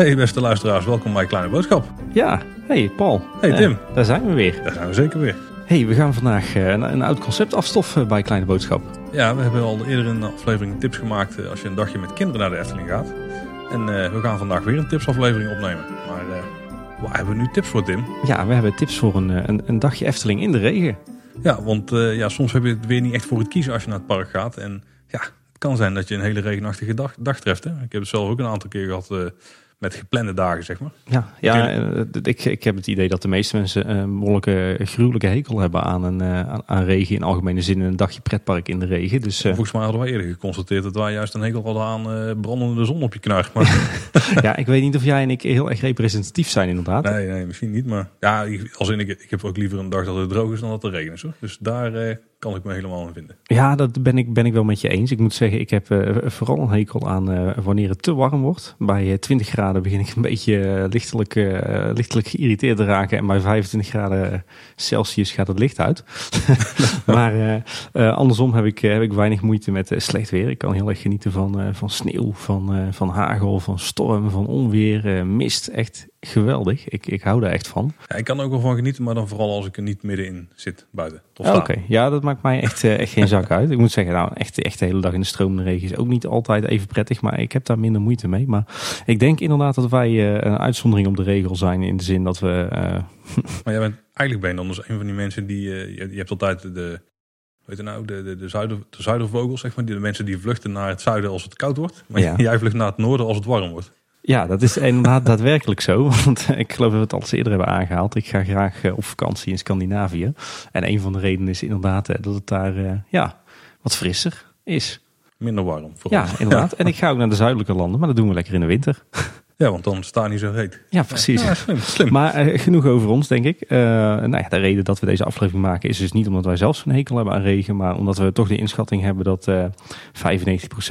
Hey beste luisteraars, welkom bij Kleine Boodschap. Ja, hey Paul. Hey Tim. Eh, daar zijn we weer. Daar zijn we zeker weer. Hey, we gaan vandaag eh, een, een oud concept afstoffen bij Kleine Boodschap. Ja, we hebben al eerder een aflevering tips gemaakt eh, als je een dagje met kinderen naar de Efteling gaat. En we gaan vandaag weer een tipsaflevering opnemen. Maar waar hebben we nu tips voor Tim? Ja, we hebben tips voor een, een, een dagje Efteling in de regen. Ja, want eh, ja, soms heb je het weer niet echt voor het kiezen als je naar het park gaat. En ja, het kan zijn dat je een hele regenachtige dag, dag treft. Hè? Ik heb het zelf ook een aantal keer gehad eh, met geplande dagen, zeg maar. Ja, ja eh, ik, ik heb het idee dat de meeste mensen een behoorlijke gruwelijke hekel hebben aan, een, eh, aan, regen in algemene zin. en Een dagje pretpark in de regen. Dus eh, Volgens mij hadden wij eerder geconstateerd dat wij juist een hekel hadden aan eh, brandende zon op je knar. Maar ja, ik weet niet of jij en ik heel erg representatief zijn inderdaad. nee, nee, misschien niet. Maar ja, als in, ik, ik heb ook liever een dag dat het droog is dan dat het regen is. Hoor. Dus daar eh, kan ik me helemaal in vinden. Ja, dat ben ik, ben ik wel met je eens. Ik moet zeggen, ik heb eh, vooral een hekel aan eh, wanneer het te warm wordt. Bij eh, 20 graden begin ik een beetje eh, lichtelijk, eh, lichtelijk geïrriteerd te raken. En bij 25 graden Celsius gaat het licht uit. maar eh, eh, andersom heb ik, eh, heb ik weinig moeite met eh, slecht weer. Ik kan heel erg genieten van, eh, van sneeuw, van, eh, van hagel, van storm, van onweer, eh, mist. Echt geweldig. Ik, ik hou daar echt van. Ja, ik kan er ook wel van genieten, maar dan vooral als ik er niet middenin zit buiten. Of. Oké, ja, dat maakt mij echt, eh, echt geen zak uit. Ik moet zeggen, nou, echt, echt de hele dag in de stromende regen is ook niet altijd even prettig, maar ik heb daar minder moeite mee. Maar ik denk inderdaad dat wij eh, een uitzondering op de regel zijn in de zin dat we... eh, Maar jij bent, eigenlijk ben je dan dus een van die mensen die... je, je hebt altijd de... Weet je nou, de, de, de, zuider, de zuidervogels, zeg maar. Die, de mensen die vluchten naar het zuiden als het koud wordt. Maar Ja. jij vlucht naar het noorden als het warm wordt. Ja, dat is inderdaad daadwerkelijk zo. Want ik geloof dat we het al eens eerder hebben aangehaald. Ik ga graag eh, op vakantie in Scandinavië. En een van de redenen is inderdaad eh, dat het daar eh, ja, wat frisser is. Minder warm. vooral. Ja, inderdaad. En ik ga ook naar de zuidelijke landen, maar dat doen we lekker in de winter. Ja, want dan sta je niet zo heet. Ja, precies. Ja, slim, slim. Maar eh, genoeg over ons, denk ik. Eh, nou ja, de reden dat we deze aflevering maken is dus niet omdat wij zelf zo'n hekel hebben aan regen, maar omdat we toch de inschatting hebben dat eh 95%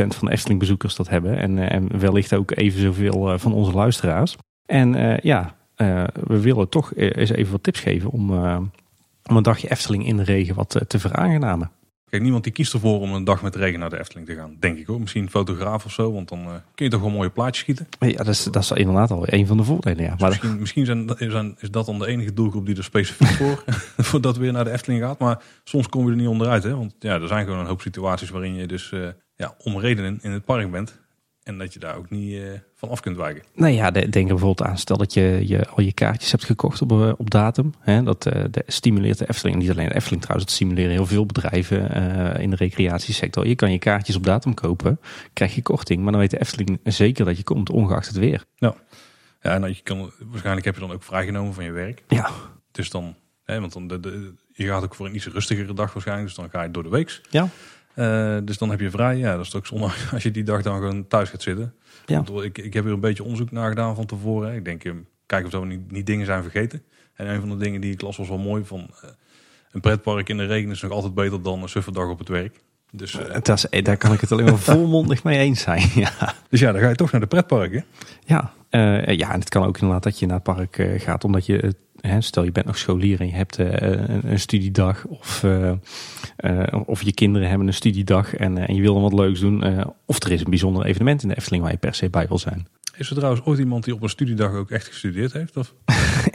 van de Efteling-bezoekers dat hebben. En, en wellicht ook even zoveel van onze luisteraars. En ja, we willen toch eens even wat tips geven om, om een dagje Efteling in de regen wat te veraangenamen. Kijk, niemand die kiest ervoor om een dag met regen naar de Efteling te gaan. Denk ik hoor. Misschien een fotograaf of zo. Want dan eh, kun je toch wel mooie plaatjes schieten. Ja, dat is, dat is inderdaad al een van de voordelen. Ja. Dus Maar misschien misschien zijn, zijn, is dat dan de enige doelgroep die er specifiek voor, voor dat weer naar de Efteling gaat. Maar soms kom je er niet onderuit. Hè? Want ja, er zijn gewoon een hoop situaties waarin je dus eh, ja, om redenen in het park bent. En dat je daar ook niet eh, van af kunt wijken. Nou ja, de- denk er bijvoorbeeld aan. Stel dat je, je al je kaartjes hebt gekocht op, eh, op datum. Hè, dat eh, de, stimuleert de Efteling. Niet alleen de Efteling trouwens. Het stimuleren heel veel bedrijven in de recreatiesector. Je kan je kaartjes op datum kopen. Krijg je korting. Maar dan weet de Efteling zeker dat je komt. Ongeacht het weer. Ja, en dat je kan, waarschijnlijk heb je dan ook vrijgenomen van je werk. Ja, Dus dan, hè, want dan de, de, je gaat ook voor een iets rustigere dag waarschijnlijk. Dus dan ga je door de weeks. ja. Eh, dus dan heb je vrij. Ja, dat is toch zonde als je die dag dan gewoon thuis gaat zitten. Ja. Want ik, ik heb hier een beetje onderzoek naar gedaan van tevoren. hè. Ik denk, eh, kijk of we niet, niet dingen zijn vergeten. En een van de dingen die ik las was wel mooi. Van, eh, een pretpark in de regen is nog altijd beter dan een sufferdag op het werk. Dus, eh, Dat is, daar kan ik het alleen maar volmondig mee eens zijn. Ja. dus ja, dan ga je toch naar de pretparken. Ja, ja, en het kan ook inderdaad dat je naar het park gaat omdat je, eh, hè, stel je bent nog scholier en je hebt eh, een, een studiedag of, eh, eh, of je kinderen hebben een studiedag en, en je wil dan wat leuks doen. of er is een bijzonder evenement in de Efteling waar je per se bij wil zijn. Is er trouwens ooit iemand die op een studiedag ook echt gestudeerd heeft? Of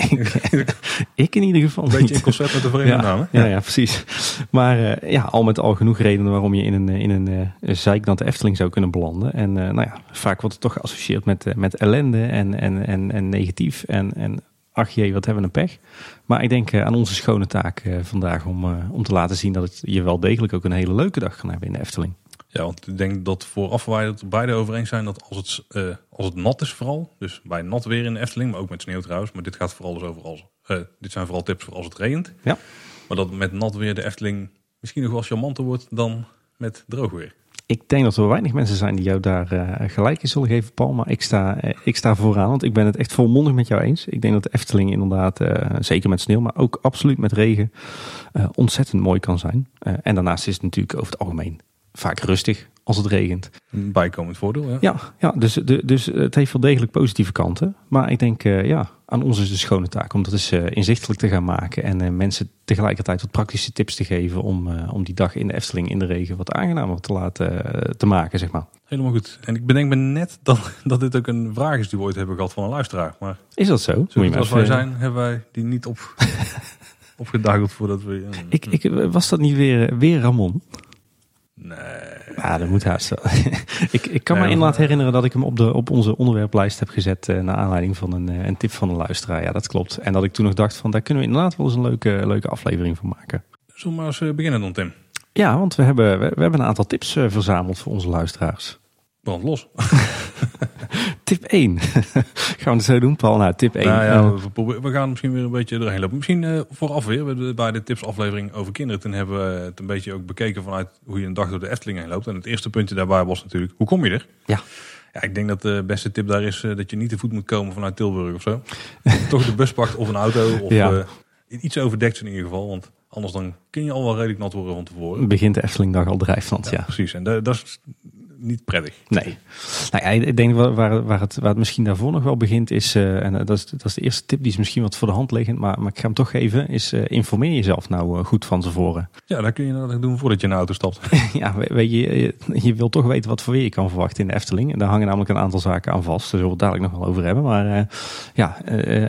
Ik in ieder geval een beetje niet. in concert met de Verenigde Ja, Namen? ja, ja, precies. Maar ja, al met al genoeg redenen waarom je in een, in een uh, zeiknante Efteling zou kunnen belanden. En nou ja, vaak wordt het toch geassocieerd met, met ellende en, en, en, en negatief. En, en ach jee, wat hebben we een pech. Maar ik denk eh, aan onze schone taak eh, vandaag om, eh, om te laten zien dat het je wel degelijk ook een hele leuke dag kan hebben in de Efteling. Ja, want ik denk dat vooraf wij het beide over eens zijn dat als het, als het nat is vooral, dus bij nat weer in de Efteling, maar ook met sneeuw trouwens, maar dit gaat vooral dus over als, dit zijn vooral tips voor als het regent. Ja. Maar dat met nat weer de Efteling misschien nog wel charmanter wordt dan met droog weer. Ik denk dat er weinig mensen zijn die jou daar eh, gelijk in zullen geven, Paul. Maar ik sta, eh, ik sta vooraan, want ik ben het echt volmondig met jou eens. Ik denk dat de Efteling inderdaad, eh, zeker met sneeuw, maar ook absoluut met regen, ontzettend mooi kan zijn. En daarnaast is het natuurlijk over het algemeen vaak rustig als het regent. Een bijkomend voordeel, ja. Ja, ja dus, de, dus het heeft wel degelijk positieve kanten. Maar ik denk, ja, aan ons is de schone taak om dat eens inzichtelijk te gaan maken. En mensen tegelijkertijd wat praktische tips te geven om, om die dag in de Efteling in de regen wat aangenamer te laten te maken, zeg maar. Helemaal goed. En ik bedenk me net dat, dat dit ook een vraag is die we ooit hebben gehad van een luisteraar. Maar is dat zo? zo als wij zijn, hebben wij die niet op, opgedageld voordat we... ik, ik, was dat niet weer, weer Ramon? Nee. Ja, dat moet haast ik, ik kan me inderdaad herinneren dat ik hem op, de, op onze onderwerplijst heb gezet. Uh, naar aanleiding van een, uh, een tip van een luisteraar. Ja, dat klopt. En dat ik toen nog dacht van daar kunnen we inderdaad wel eens een leuke, leuke aflevering van maken. Zullen we maar eens eh, beginnen dan, Tim? Ja, want we hebben, we, we hebben een aantal tips verzameld voor onze luisteraars. Brand los. tip 1. gaan we het zo doen, Paul? Nou, tip 1. Nou ja, we, we, gaan misschien weer een beetje erheen lopen. Misschien uh, vooraf weer, bij de tipsaflevering over kinderen. Toen hebben we het een beetje ook bekeken vanuit hoe je een dag door de Efteling heen loopt. En het eerste puntje daarbij was natuurlijk, hoe kom je er? Ja. Ja, ik denk dat de beste tip daar is uh, dat je niet te voet moet komen vanuit Tilburg of zo. Toch de bus pakt of een auto of ja. uh, iets overdekt in ieder geval. Want anders dan kun je al wel redelijk nat worden van tevoren. Begint de Eftelingdag al drijfstand, ja, ja. Precies, en dat is niet prettig. Nee. Nou ja, ik denk waar, waar, het, waar het misschien daarvoor nog wel begint is, uh, en dat is, dat is de eerste tip die is misschien wat voor de hand liggend, maar, maar ik ga hem toch geven, is uh, informeer jezelf nou goed van tevoren. Ja, dat kun je nou doen voordat je in de auto stapt. ja, weet je, je, je wil toch weten wat voor weer je kan verwachten in de Efteling. En daar hangen namelijk een aantal zaken aan vast, daar zullen we het dadelijk nog wel over hebben. Maar ja,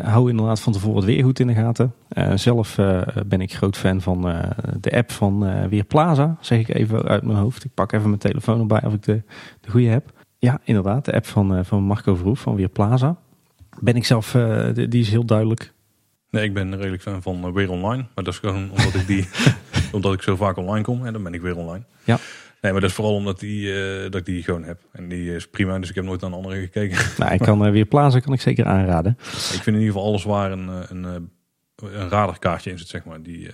hou inderdaad van tevoren het weer goed in de gaten. zelf ben ik groot fan van de app van Weerplaza, zeg ik even uit mijn hoofd. Ik pak even mijn telefoon erbij of ik de de goede app. Ja, inderdaad. De app van, uh, van Marco Verhoef van Weerplaza. Ben ik zelf, uh, die is heel duidelijk. Nee, ik ben redelijk fan van uh, Weer Online. Maar dat is gewoon omdat ik, die, omdat ik zo vaak online kom. En dan ben ik weer online. Ja. Nee, maar dat is vooral omdat die, dat ik die gewoon heb. En die is prima, dus ik heb nooit naar andere gekeken. Nou, ik kan weer plaatsen, kan ik zeker aanraden. Ik vind in ieder geval alles waar een, een, een radarkaartje in zit, zeg maar. Die,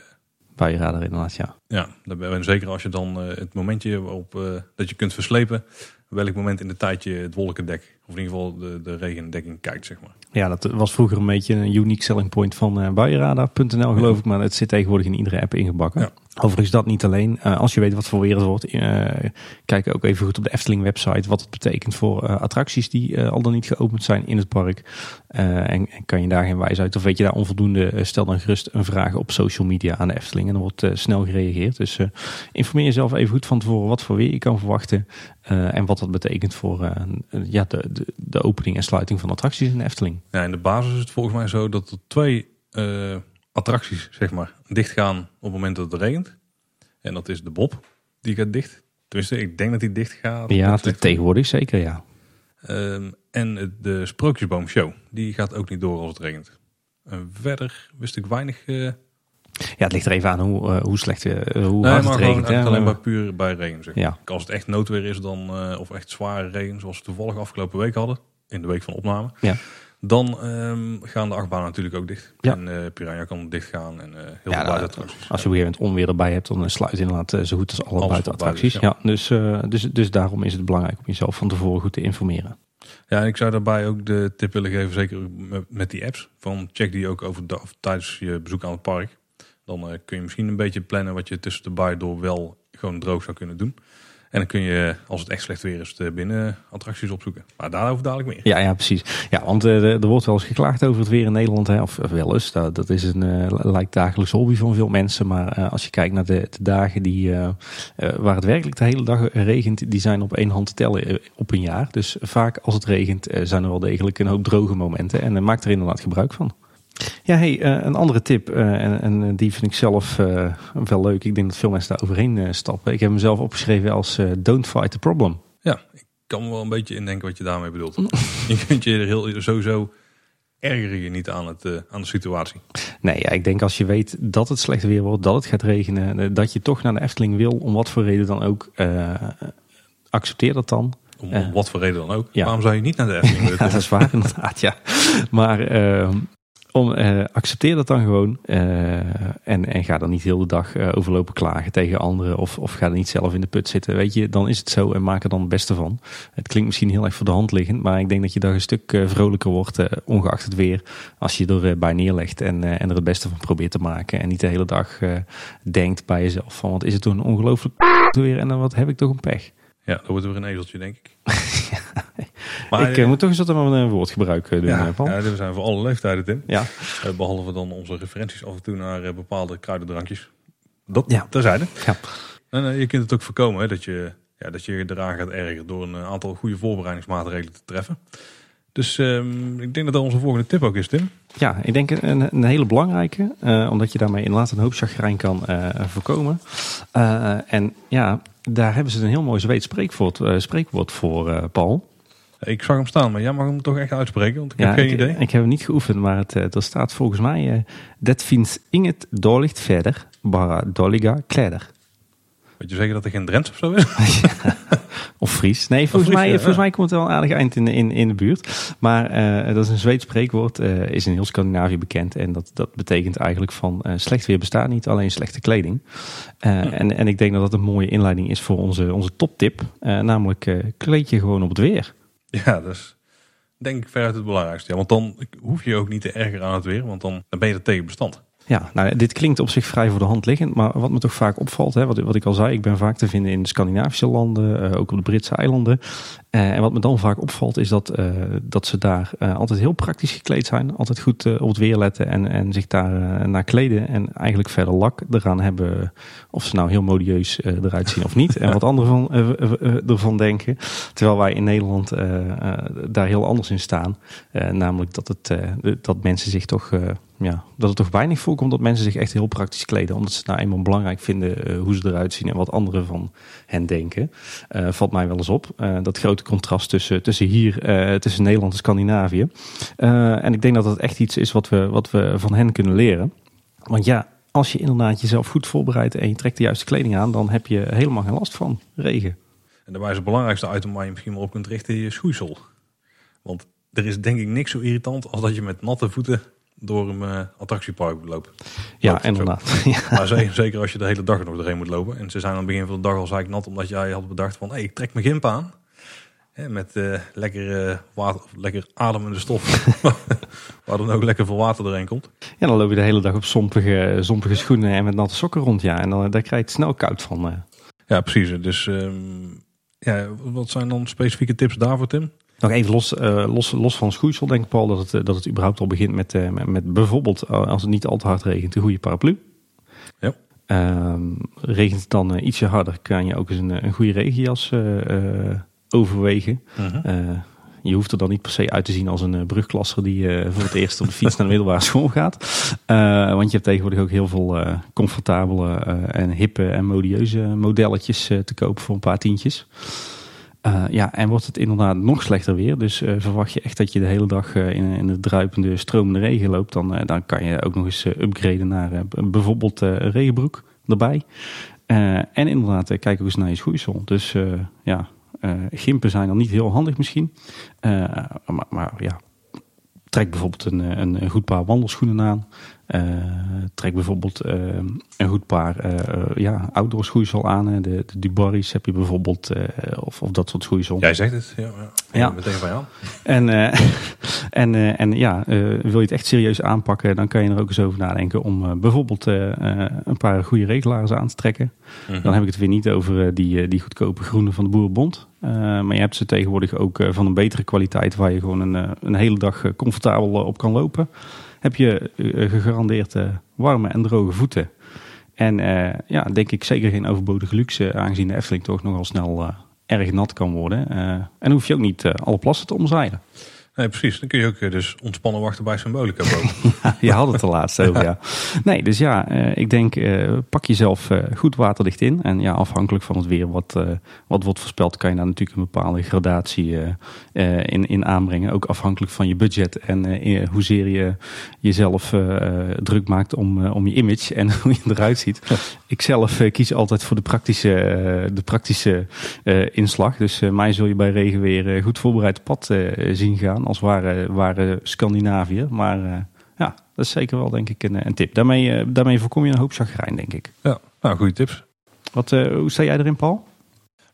bij je radar inderdaad, ja. Ja, ben zeker als je dan het momentje op dat je kunt verslepen, welk moment in de tijd je het wolkendek, of in ieder geval de, de regendekking kijkt, zeg maar. Ja, dat was vroeger een beetje een unique selling point van uh, buienradar.nl geloof ik, maar het zit tegenwoordig in iedere app ingebakken. Ja. Overigens dat niet alleen. Uh, als je weet wat voor weer het wordt, uh, kijk ook even goed op de Efteling website wat het betekent voor uh, attracties die al dan niet geopend zijn in het park. En, en, kan je daar geen wijs of weet je daar onvoldoende, stel dan gerust een vraag op social media aan de Efteling en dan wordt snel gereageerd. Dus informeer jezelf even goed van tevoren wat voor weer je kan verwachten en wat dat betekent voor ja, de, de, de, opening en sluiting van attracties in de Efteling. Ja, in de basis is het volgens mij zo dat er twee attracties zeg maar, dicht gaan op het moment dat het regent. En dat is de Bob, die gaat dicht. Tenminste, ik denk dat die dicht gaat. Ja, tegenwoordig zeker, ja. Um, en de Sprookjesboom Show, die gaat ook niet door als het regent. En verder wist ik weinig... Uh... Ja, het ligt er even aan hoe, uh, hoe slecht uh, hoe nee, hard het regent. Gewoon, alleen maar puur bij regen. Zeg. Ja. Als het echt noodweer is, dan, of echt zware regen, zoals we toevallig afgelopen week hadden, in de week van opname. Ja dan um, gaan de achtbanen natuurlijk ook dicht. Ja. En uh, Piranha kan dicht gaan en uh, heel ja, veel buitenattracties. Als je op een gegeven moment onweer erbij hebt, dan sluit je inderdaad zo goed als alle buitenattracties. Ja. ja. dus, dus, dus daarom is het belangrijk om jezelf van tevoren goed te informeren. Ja, en ik zou daarbij ook de tip willen geven, zeker met die apps. Van check die ook over of tijdens je bezoek aan het park. Dan kun je misschien een beetje plannen wat je tussen de baai door wel gewoon droog zou kunnen doen. En dan kun je, als het echt slecht weer is, de binnenattracties opzoeken. Maar daarover dadelijk meer. Ja, ja precies. Ja, want uh, er wordt wel eens geklaagd over het weer in Nederland. Hè? Of, wel eens. Dat, dat is een uh, lijkt dagelijks hobby van veel mensen. Maar uh, als je kijkt naar de, de dagen die, waar het werkelijk de hele dag regent, die zijn op één hand te tellen op een jaar. Dus vaak als het regent zijn er wel degelijk een hoop droge momenten. En maak er inderdaad gebruik van. Ja, hey, uh, een andere tip, uh, en, en, die vind ik zelf uh, wel leuk. Ik denk dat veel mensen daar overheen stappen. Ik heb hem zelf opgeschreven als Don't Fight the Problem. Ja, ik kan me wel een beetje indenken wat je daarmee bedoelt. je kunt je er heel, sowieso erger je niet aan, het, aan de situatie. Nee, ja, ik denk als je weet dat het slecht weer wordt, dat het gaat regenen, dat je toch naar de Efteling wil, om wat voor reden dan ook, accepteer dat dan. Om, om, wat voor reden dan ook. Ja. Waarom zou je niet naar de Efteling willen? ja, dat is waar inderdaad, ja. Maar ehm, om, uh, accepteer dat dan gewoon. Uh, en, en ga dan niet heel de dag uh, overlopen klagen tegen anderen. Of, of ga er niet zelf in de put zitten. Weet je, dan is het zo en maak er dan het beste van. Het klinkt misschien heel erg voor de hand liggend. Maar ik denk dat je daar een stuk vrolijker wordt. ongeacht het weer. Als je erbij neerlegt en, en er het beste van probeert te maken. En niet de hele dag denkt bij jezelf van wat is het toch een ongelooflijk weer. En dan wat heb ik toch een pech. Ja, dan wordt er weer een ezeltje denk ik. Maar, ik uh, moet toch eens wat een woordgebruik doen, ja, Paul. Ja, we zijn voor alle leeftijden, Tim. Ja. Uh, behalve dan onze referenties af en toe naar bepaalde kruidendrankjes. Dat ja. terzijde. Ja. En je kunt het ook voorkomen hè, dat, je, ja, dat je eraan gaat ergeren door een aantal goede voorbereidingsmaatregelen te treffen. Dus um, ik denk dat dat onze volgende tip ook is, Tim. Ja, ik denk een, een hele belangrijke. Uh, omdat je daarmee inderdaad een hoop chagrijn kan uh, voorkomen. Uh, en ja, daar hebben ze een heel mooi Zweeds spreekwoord, spreekwoord voor, Paul. Ik zag hem staan, maar jij mag hem toch echt uitspreken, want ik ja, heb geen ik, idee. Ik heb hem niet geoefend, maar het, er staat volgens mij... Dat finns inget dåligt verder, bara dåliga kläder. Weet je zeggen dat er geen Drents of zo is? Of Fries. Nee, volgens, Fries, mij, ja. volgens mij komt het wel een aardig eind in, in, in de buurt. Maar uh, dat is een Zweeds spreekwoord. Uh, is in heel Scandinavië bekend. En dat, dat betekent eigenlijk van uh, slecht weer bestaat niet, alleen slechte kleding. En, en ik denk dat dat een mooie inleiding is voor onze, onze toptip. namelijk kleed je gewoon op het weer. Ja, dat is denk ik veruit het belangrijkste. Ja, want dan hoef je ook niet te erger aan het weer. Want dan, dan ben je er tegen bestand. Ja, nou, dit klinkt op zich vrij voor de hand liggend, maar wat me toch vaak opvalt, hè, wat, wat ik al zei, ik ben vaak te vinden in de Scandinavische landen, uh, ook op de Britse eilanden. Uh, en wat me dan vaak opvalt is dat, uh, dat ze daar altijd heel praktisch gekleed zijn, altijd goed op het weer letten en, en zich daar naar kleden en eigenlijk verder lak eraan hebben of ze nou heel modieus eruit zien of niet en wat anderen van, ervan denken. Terwijl wij in Nederland daar heel anders in staan, namelijk dat, het, dat mensen zich toch ja, dat het toch weinig voorkomt dat mensen zich echt heel praktisch kleden. Omdat ze het nou eenmaal belangrijk vinden uh, hoe ze eruit zien en wat anderen van hen denken. Uh, valt mij wel eens op. Uh, dat grote contrast tussen, tussen hier, tussen Nederland en Scandinavië. en ik denk dat dat echt iets is wat we, wat we van hen kunnen leren. Want ja, als je inderdaad jezelf goed voorbereidt en je trekt de juiste kleding aan, dan heb je helemaal geen last van regen. En daarbij is het belangrijkste item waar je misschien wel op kunt richten je schoeisel. Want er is denk ik niks zo irritant als dat je met natte voeten door een uh, attractiepark lopen. Ja, Loopt inderdaad. Ja. Maar zeker, zeker, als je de hele dag er nog doorheen moet lopen. En ze zijn aan het begin van de dag al zeik nat, omdat jij had bedacht van... hé, hey, ik trek mijn gimp aan. Hè, met uh, lekker, uh, water, lekker ademende stof. waar dan ook lekker veel water doorheen komt. Ja, dan loop je de hele dag op zompige, zompige schoenen en met natte sokken rond. Ja, en dan, daar krijg je het snel koud van. Ja, precies. Dus um, ja, wat zijn dan specifieke tips daarvoor, Tim? Nog even los, uh, los, los van schoeisel denk ik Paul dat het, dat het überhaupt al begint met, uh, met, met, bijvoorbeeld als het niet al te hard regent een goede paraplu. Ja. Uh, regent het dan ietsje harder kan je ook eens een, een goede regenjas overwegen. -huh. je hoeft er dan niet per se uit te zien als een brugklasser die voor het eerst op de fiets naar de middelbare school gaat. want je hebt tegenwoordig ook heel veel comfortabele en hippe en modieuze modelletjes te kopen voor een paar tientjes. Uh, ja, en wordt het inderdaad nog slechter weer. Dus uh, verwacht je echt dat je de hele dag uh, in, in de druipende, stromende regen loopt. Dan, dan kan je ook nog eens upgraden naar bijvoorbeeld regenbroek erbij. en inderdaad, kijk ook eens naar je schoeisel. Dus ja, gimpen zijn dan niet heel handig misschien. maar, maar ja, trek bijvoorbeeld een, een goed paar wandelschoenen aan. Uh, trek bijvoorbeeld uh, een goed paar uh, ja, outdoor schoeisel aan. De, de Dubarry's heb je bijvoorbeeld, of, of dat soort schoeisel. Jij zegt het, ja. ja. ja. Meteen van jou. En, en, en ja, wil je het echt serieus aanpakken, dan kan je er ook eens over nadenken om bijvoorbeeld een paar goede regelaars aan te trekken. -hmm. Dan heb ik het weer niet over die, die goedkope groene van de Boerenbond. maar je hebt ze tegenwoordig ook van een betere kwaliteit waar je gewoon een, een hele dag comfortabel op kan lopen heb je uh, gegarandeerd uh, warme en droge voeten. En uh, ja, denk ik zeker geen overbodige luxe, aangezien de Efteling toch nogal snel erg nat kan worden. en hoef je ook niet alle plassen te omzeilen. Nee, precies. Dan kun je ook dus ontspannen wachten bij Symbolica ja, je had het er laatst over, ja. Nee, dus ja, uh, ik denk, uh, pak jezelf goed waterdicht in. En ja, afhankelijk van het weer wat, wat wordt voorspeld, kan je daar natuurlijk een bepaalde gradatie in, in aanbrengen. Ook afhankelijk van je budget en hoezeer je jezelf druk maakt om, om je image en hoe je eruit ziet. Ik zelf kies altijd voor de praktische, de praktische inslag. Dus mij zul je bij regenweer goed voorbereid pad zien gaan als ware, ware Scandinavië. Maar uh, ja, dat is zeker wel denk ik een, een tip. Daarmee, uh, daarmee voorkom je een hoop chagrijn, denk ik. Ja, nou, goede tips. Wat, hoe sta jij erin, Paul?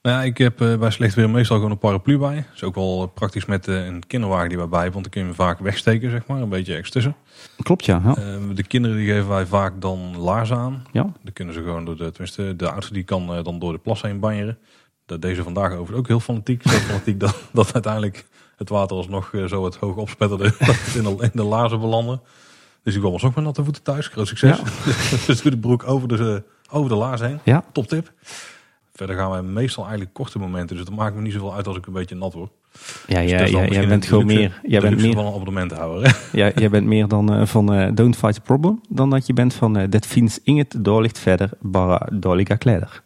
Nou ja, ik heb bij slecht weer meestal gewoon een paraplu bij. Dat is ook wel praktisch met een kinderwagen die wij bij want dan kun je hem vaak wegsteken, zeg maar. Een beetje ergens tussen. Klopt, ja. ja. de kinderen die geven wij vaak dan laarzen aan. Ja. Dan kunnen ze gewoon door de, tenminste de oudste die kan dan door de plas heen banjeren. Dat deze vandaag over ook heel fanatiek. Zo fanatiek dat, dat uiteindelijk het water alsnog eh, zo het hoog opspetterde dat in de, in de laarzen belandde. Dus ik kwam ons ook met natte voeten thuis. Groot succes. dus doe de broek over de, over de laars heen. Ja. Top tip. Verder gaan wij meestal eigenlijk korte momenten. Dus het maakt me niet zoveel uit als ik een beetje nat word. Ja, Dus ja, dat ja, jij bent gewoon luxe- meer. Jij bent meer, van een abonnementhouder. hè. ja, jij bent meer dan eh, van eh, Don't Fight the Problem. Dan dat je bent van eh, Dat finns inget doorlicht verder, bara dåliga kläder.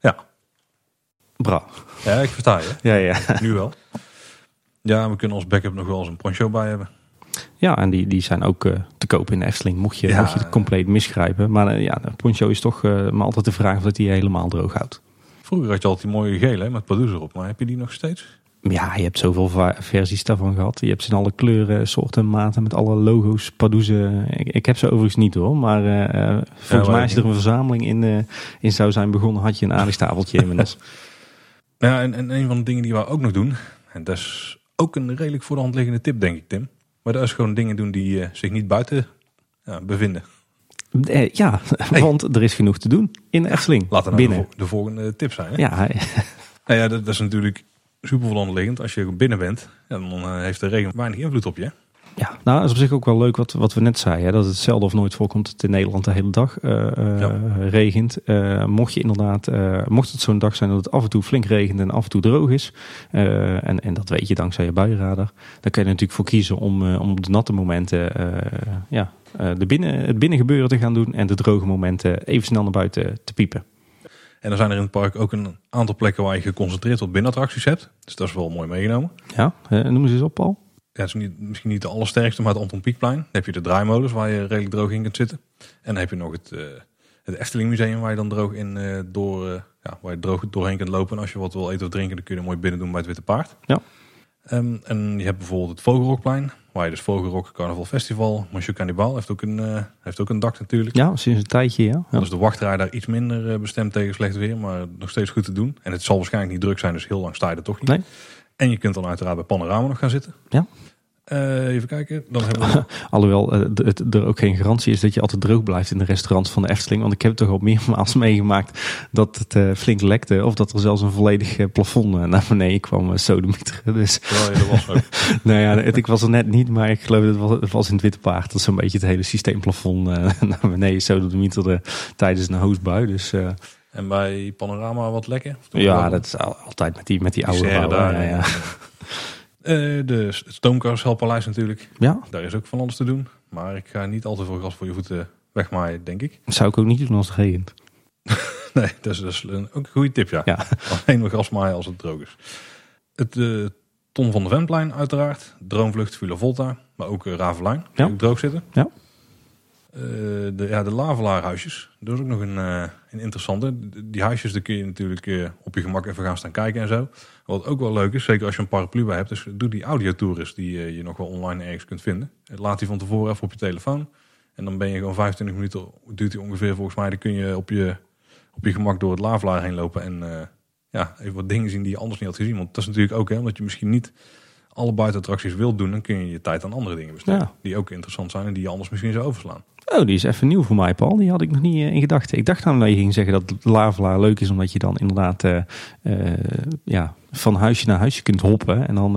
Ja. Bra. ja, ik versta je. Ja, ja. Nu wel. Ja, we kunnen als backup nog wel eens een poncho bij hebben. Ja, en die, die zijn ook eh, te koop in de Efteling, mocht je, Ja. mocht je het compleet misgrijpen. Maar eh, ja, de poncho is toch eh, maar altijd de vraag of dat die helemaal droog houdt. Vroeger had je altijd die mooie gele hè, met Pardoes erop. Maar heb je die nog steeds? Ja, je hebt zoveel versies daarvan gehad. Je hebt ze in alle kleuren, soorten en maten met alle logo's, pardoezen. Ik, ik heb ze overigens niet hoor, maar volgens mij als je er een verzameling in, in zou zijn begonnen, had je een aardig tafeltje inmiddels. Ja, en, en een van de dingen die we ook nog doen. En dat is ook een redelijk voor de hand liggende tip, denk ik, Tim. Maar dat is gewoon dingen doen die eh, zich niet buiten ja, bevinden. Eh, ja, want er is genoeg te doen in de Efteling. Laten we nou de, binnen. de volgende tip zijn. Hè? Ja, Nou ja, dat, dat is natuurlijk super voor de hand liggend. Als je binnen bent, ja, dan eh, heeft de regen weinig invloed op je. Ja, nou, dat is op zich ook wel leuk wat, wat we net zeiden. Hè, dat het zelden of nooit voorkomt dat het in Nederland de hele dag eh, eh, Ja. regent. Eh, mocht je inderdaad, mocht het zo'n dag zijn dat het af en toe flink regent en af en toe droog is. en, en dat weet je dankzij je buienradar. Dan kan je natuurlijk voor kiezen om, om op de natte momenten ja, de binnen, het binnengebeuren te gaan doen. En de droge momenten even snel naar buiten te piepen. En dan zijn er in het park ook een aantal plekken waar je geconcentreerd op binnenattracties hebt. Dus dat is wel mooi meegenomen. Ja, noem eens eens op Paul. Ja, het is niet, misschien niet de allersterkste, maar het Anton Pieckplein. Dan heb je de draaimolens waar je redelijk droog in kunt zitten. En dan heb je nog het, eh, het Efteling Museum waar je dan droog in eh, door, eh, ja, waar je droog doorheen kunt lopen. En als je wat wil eten of drinken, dan kun je er mooi binnen doen bij het Witte Paard. Ja. Ehm, en je hebt bijvoorbeeld het Vogelrokplein, waar je dus Vogelrok Carnaval Festival, Monsieur Cannibal heeft ook een, heeft ook een dak natuurlijk. Ja, sinds een tijdje, ja. ja. Is de wachtrij daar iets minder bestemd tegen slecht weer, maar nog steeds goed te doen. En het zal waarschijnlijk niet druk zijn, dus heel lang sta je er toch niet. Nee. En je kunt dan uiteraard bij Panorama nog gaan zitten. Ja. Eh, even kijken, dan hebben we Alhoewel eh, het er ook geen garantie is dat je altijd droog blijft in de restaurants van de Efteling. Want ik heb toch al meermaals meegemaakt dat het eh, flink lekte. Of dat er zelfs een volledig plafond naar beneden kwam, sodemieteren. Dus je er was ook. nou ja, het, ik was er net niet, maar ik geloof dat het was, het was in het Witte Paard. Dat zo'n beetje het hele systeemplafond naar beneden sodemieterde tijdens een hoosbui. Dus En bij Panorama wat lekker? Ja, dat is al- altijd met die, met die Die oude bouwen, daar. Ja, ja. Eh, de Stoomcarouselpaleis natuurlijk. ja, Daar is ook van alles te doen. Maar ik ga niet altijd veel gas voor je voeten wegmaaien, denk ik. dat zou ik ook niet doen als het regent. Nee, dat is, dat is een, ook een goede tip, ja. Ja. Alleen maar gas maaien als het droog is. Het eh, Ton van de Ventplein uiteraard. Droomvlucht Villa Volta. Maar ook uh, Ravelijn. Die Ja. ook droog zitten. Ja. Eh, de, ja, de Lavelaarhuisjes. Dat is ook nog een, eh, een interessante. Die huisjes, daar kun je natuurlijk eh, op je gemak even gaan staan kijken en zo. Wat ook wel leuk is, zeker als je een paraplu bij hebt. Dus doe die audiotours die je nog wel online ergens kunt vinden. Laat die van tevoren even op je telefoon. En dan ben je gewoon 25 minuten, duurt die ongeveer volgens mij. Dan kun je op je, op je gemak door het Lavelaar heen lopen. En ja, even wat dingen zien die je anders niet had gezien. Want dat is natuurlijk ook, hè, omdat je misschien niet alle buitenattracties wilt doen. Dan kun je je tijd aan andere dingen besteden. Ja. Die ook interessant zijn en die je anders misschien zou overslaan. Oh, die is even nieuw voor mij, Paul. Die had ik nog niet eh, in gedachten. Ik dacht namelijk dat je ging zeggen dat Lavelaar leuk is, omdat je dan inderdaad eh, eh, ja, van huisje naar huisje kunt hoppen. En dan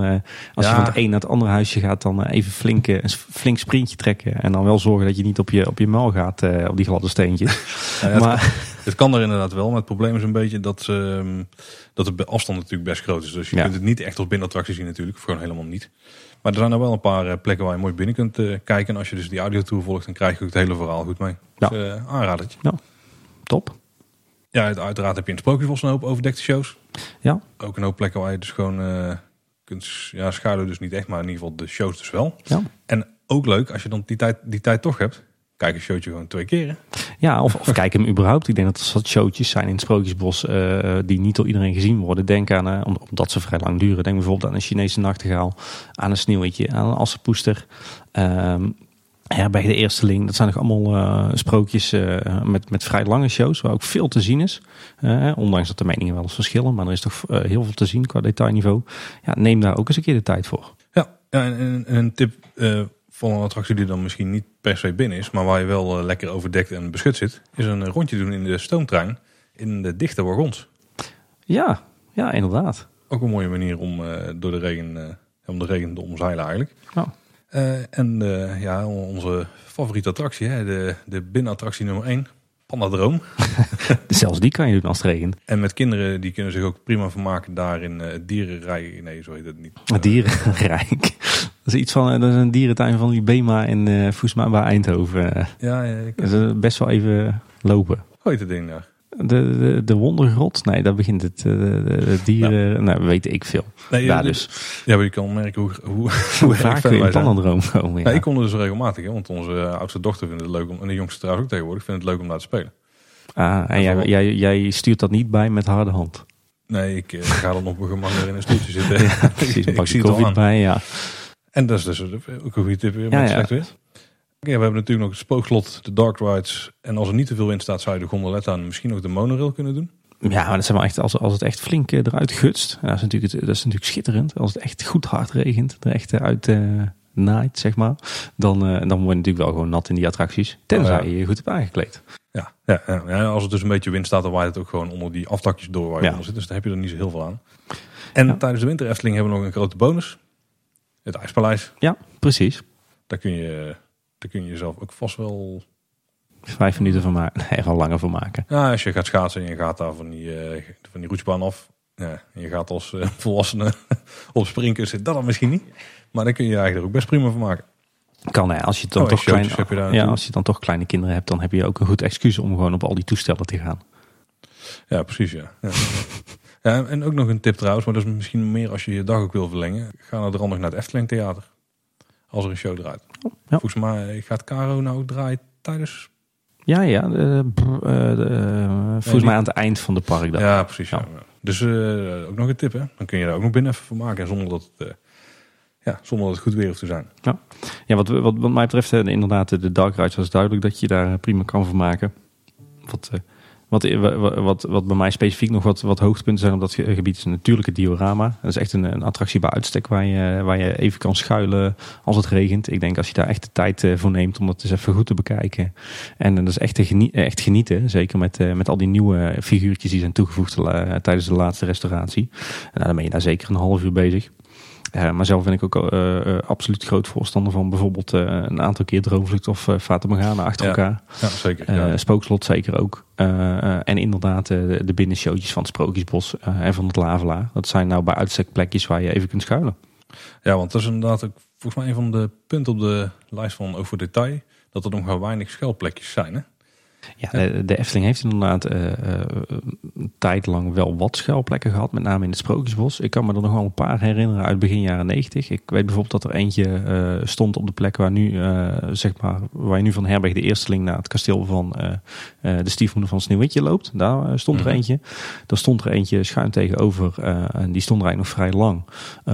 als je van het een naar het andere huisje gaat, dan even flink, een flink sprintje trekken. En dan wel zorgen dat je niet op je, op je muil gaat, op die gladde steentjes. Ja, maar het kan er inderdaad wel, maar het probleem is een beetje dat, ehm, dat de afstand natuurlijk best groot is. Dus je Ja. kunt het niet echt als binnenattractie zien natuurlijk, of gewoon helemaal niet. Maar er zijn er wel een paar eh, plekken waar je mooi binnen kunt eh, kijken. En als je dus die audiotour volgt, dan krijg je ook het hele verhaal goed mee. Ja. Dus eh aanradertje. top. Ja, uit- uiteraard heb je in het Sprookjesbos een hoop overdekte shows. Ja. Ook een hoop plekken waar je dus gewoon kunt ja, schaduw dus niet echt, maar in ieder geval de shows dus wel. Ja. En ook leuk, als je dan die tijd, die tijd toch hebt, kijk een showtje gewoon twee keer. hè. Ja, of, of kijk hem überhaupt. Ik denk dat er showtjes zijn in het Sprookjesbos eh, die niet door iedereen gezien worden. Denk aan, eh, om- omdat ze vrij lang duren. Denk bijvoorbeeld aan een Chinese nachtegaal, aan een sneeuwwitje, aan een assenpoester. Ehm Herberg de Eersteling. Dat zijn nog allemaal eh, sprookjes eh, met, met vrij lange shows, waar ook veel te zien is. Ondanks dat de meningen wel eens verschillen, maar er is toch heel veel te zien qua detailniveau. Ja, neem daar ook eens een keer de tijd voor. Ja, ja en, en- en een tip eh, van een attractie die dan misschien niet per se binnen is, maar waar je wel eh, lekker overdekt en beschut zit, is een eh, rondje doen in de stoomtrein in de dichte wagons. Ja, ja, inderdaad. Ook een mooie manier om eh, door de regen om de regen te omzeilen eigenlijk. Oh. En ja, onze favoriete attractie, hè, de, de binnenattractie nummer 1, Pandadroom. Zelfs die kan je doen als het regent. En met kinderen, die kunnen zich ook prima vermaken daar in uh, dierenrij. Nee, zo heet het niet. Dierenrijk. Dat is iets van, dat is een dierentuin van die Bema in uh, Voesma bij Eindhoven. Ja, ja. Ik... Dat is best wel even lopen. Hoe heet het ding daar? De, de, de wondergrot? Nee, daar begint het. De, de dieren, nou. weet ik veel. Nee, ja, dus. Ja, maar je kan merken hoe, hoe, hoe vaak je in Pandadroom komen. Ja. Nee, ik kom er dus regelmatig, hè, want onze oudste dochter vindt het leuk om, en de jongste trouwens ook tegenwoordig, vindt het leuk om daar te spelen. Ah, en jij, jij, jij stuurt dat niet bij met harde hand? Nee, ik, ga dan op mijn gemak in een stoeltje zitten. ja, precies, ik, pak je koffie bij, ja. En dat is dus ook een goede tip weer, met ja, slecht weer. Ja, we hebben natuurlijk nog het spookslot, de dark rides. En als er niet te veel in staat, zou je de gondoletta en misschien ook de monorail kunnen doen. Ja, maar dat zijn wel echt, als, als het echt flink eruit gutst, dat, is natuurlijk, dat is natuurlijk schitterend. Als het echt goed hard regent, er echt uit uh, naait, zeg maar. Dan, uh, dan word je natuurlijk wel gewoon nat in die attracties. Tenzij oh, ja. je je goed hebt aangekleed. Ja, ja, ja, als het dus een beetje wind staat, dan waait het ook gewoon onder die aftakjes door waar je onder zit. Dus daar heb je er niet zo heel veel aan. En tijdens de winter Efteling hebben we nog een grote bonus. Het IJspaleis. Ja, precies. Daar kun je daar kun je jezelf ook vast wel... Vijf minuten van maken. Nee, wel langer van maken. Ja, als je gaat schaatsen en je gaat daar van die, uh, van die roetsbaan af. Ja, en je gaat als uh, volwassene op springen, zit dat dan misschien niet. Maar dan kun je eigenlijk er ook best prima van maken. Kan hè, als je dan, oh, toch, klein, ja, als je dan toch kleine kinderen hebt, dan heb je ook een goed excuus om gewoon op al die toestellen te gaan. Ja, precies ja. ja. ja en ook nog een tip trouwens, maar dat is misschien meer als je je dag ook wil verlengen. Ga naar de nog naar het Efteling Theater. Als er een show draait. Ja. Volgens mij gaat Caro nou draaien tijdens... Ja, ja. De, de, de, volgens mij aan het eind van de park. Ja, precies. Ja. Dus ook nog een tip, hè. Dan kun je daar ook nog binnen even van maken. Zonder dat het, ja, zonder dat het goed weer hoeft te zijn. Ja, ja wat, wat, wat mij betreft, inderdaad, de dark rides was duidelijk dat je daar prima kan van maken. Wat... Wat, wat, wat bij mij specifiek nog wat, wat hoogtepunten zijn op dat gebied is een natuurlijke diorama. Dat is echt een, een attractie bij uitstek waar je, waar je even kan schuilen als het regent. Ik denk als je daar echt de tijd voor neemt om dat eens even goed te bekijken. En dat is echt, echt genieten. Zeker met, met al die nieuwe figuurtjes die zijn toegevoegd tijdens de laatste restauratie. Nou, dan ben je daar zeker een half uur bezig. Uh, maar zelf ben ik ook uh, uh, absoluut groot voorstander van bijvoorbeeld een aantal keer Droomvlucht of uh, Fata Morgana achter ja. elkaar. Ja, zeker. Ja. Spookslot zeker ook. en inderdaad de, de binnenshowtjes van het Sprookjesbos en van het Lavelaar. Dat zijn nou bij uitstek plekjes waar je even kunt schuilen. Ja, want dat is inderdaad ook volgens mij een van de punten op de lijst van over detail. Dat er nog wel weinig schuilplekjes zijn hè? Ja, de, de, Efteling heeft inderdaad uh, een tijd lang wel wat schuilplekken gehad, met name in het Sprookjesbos. Ik kan me er nog wel een paar herinneren uit begin jaren 90. Ik weet bijvoorbeeld dat er eentje uh, stond op de plek waar nu, zeg maar, waar je nu van Herberg de Eersteling naar het kasteel van de stiefmoeder van Sneeuwwitje loopt. Daar stond er eentje. Daar stond er eentje schuin tegenover en die stond er eigenlijk nog vrij lang.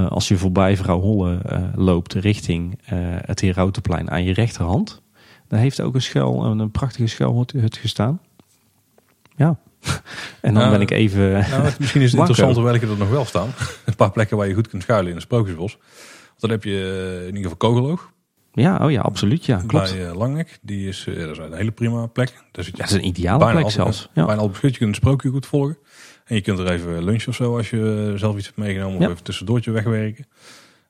als je voorbij Vrouw Holle loopt richting het Herautenplein aan je rechterhand daar heeft ook een schuil, een prachtige schuilhut gestaan. Ja. En dan nou, ben ik even. Nou, misschien is het interessant welke er nog wel staan. Een paar plekken waar je goed kunt schuilen in een sprookjesbos. Want dan heb je in ieder geval Kogeloog. Ja, oh ja, absoluut. Ja, klopt. Bij uh, Langnek, die is, uh, dat is een hele prima plek. Daar zit je dat is een ideale plek zelfs. Ja. Bijna al beschut, je kunt een sprookje goed volgen. En je kunt er even lunchen of zo als je zelf iets hebt meegenomen. Ja. Of even tussendoortje wegwerken.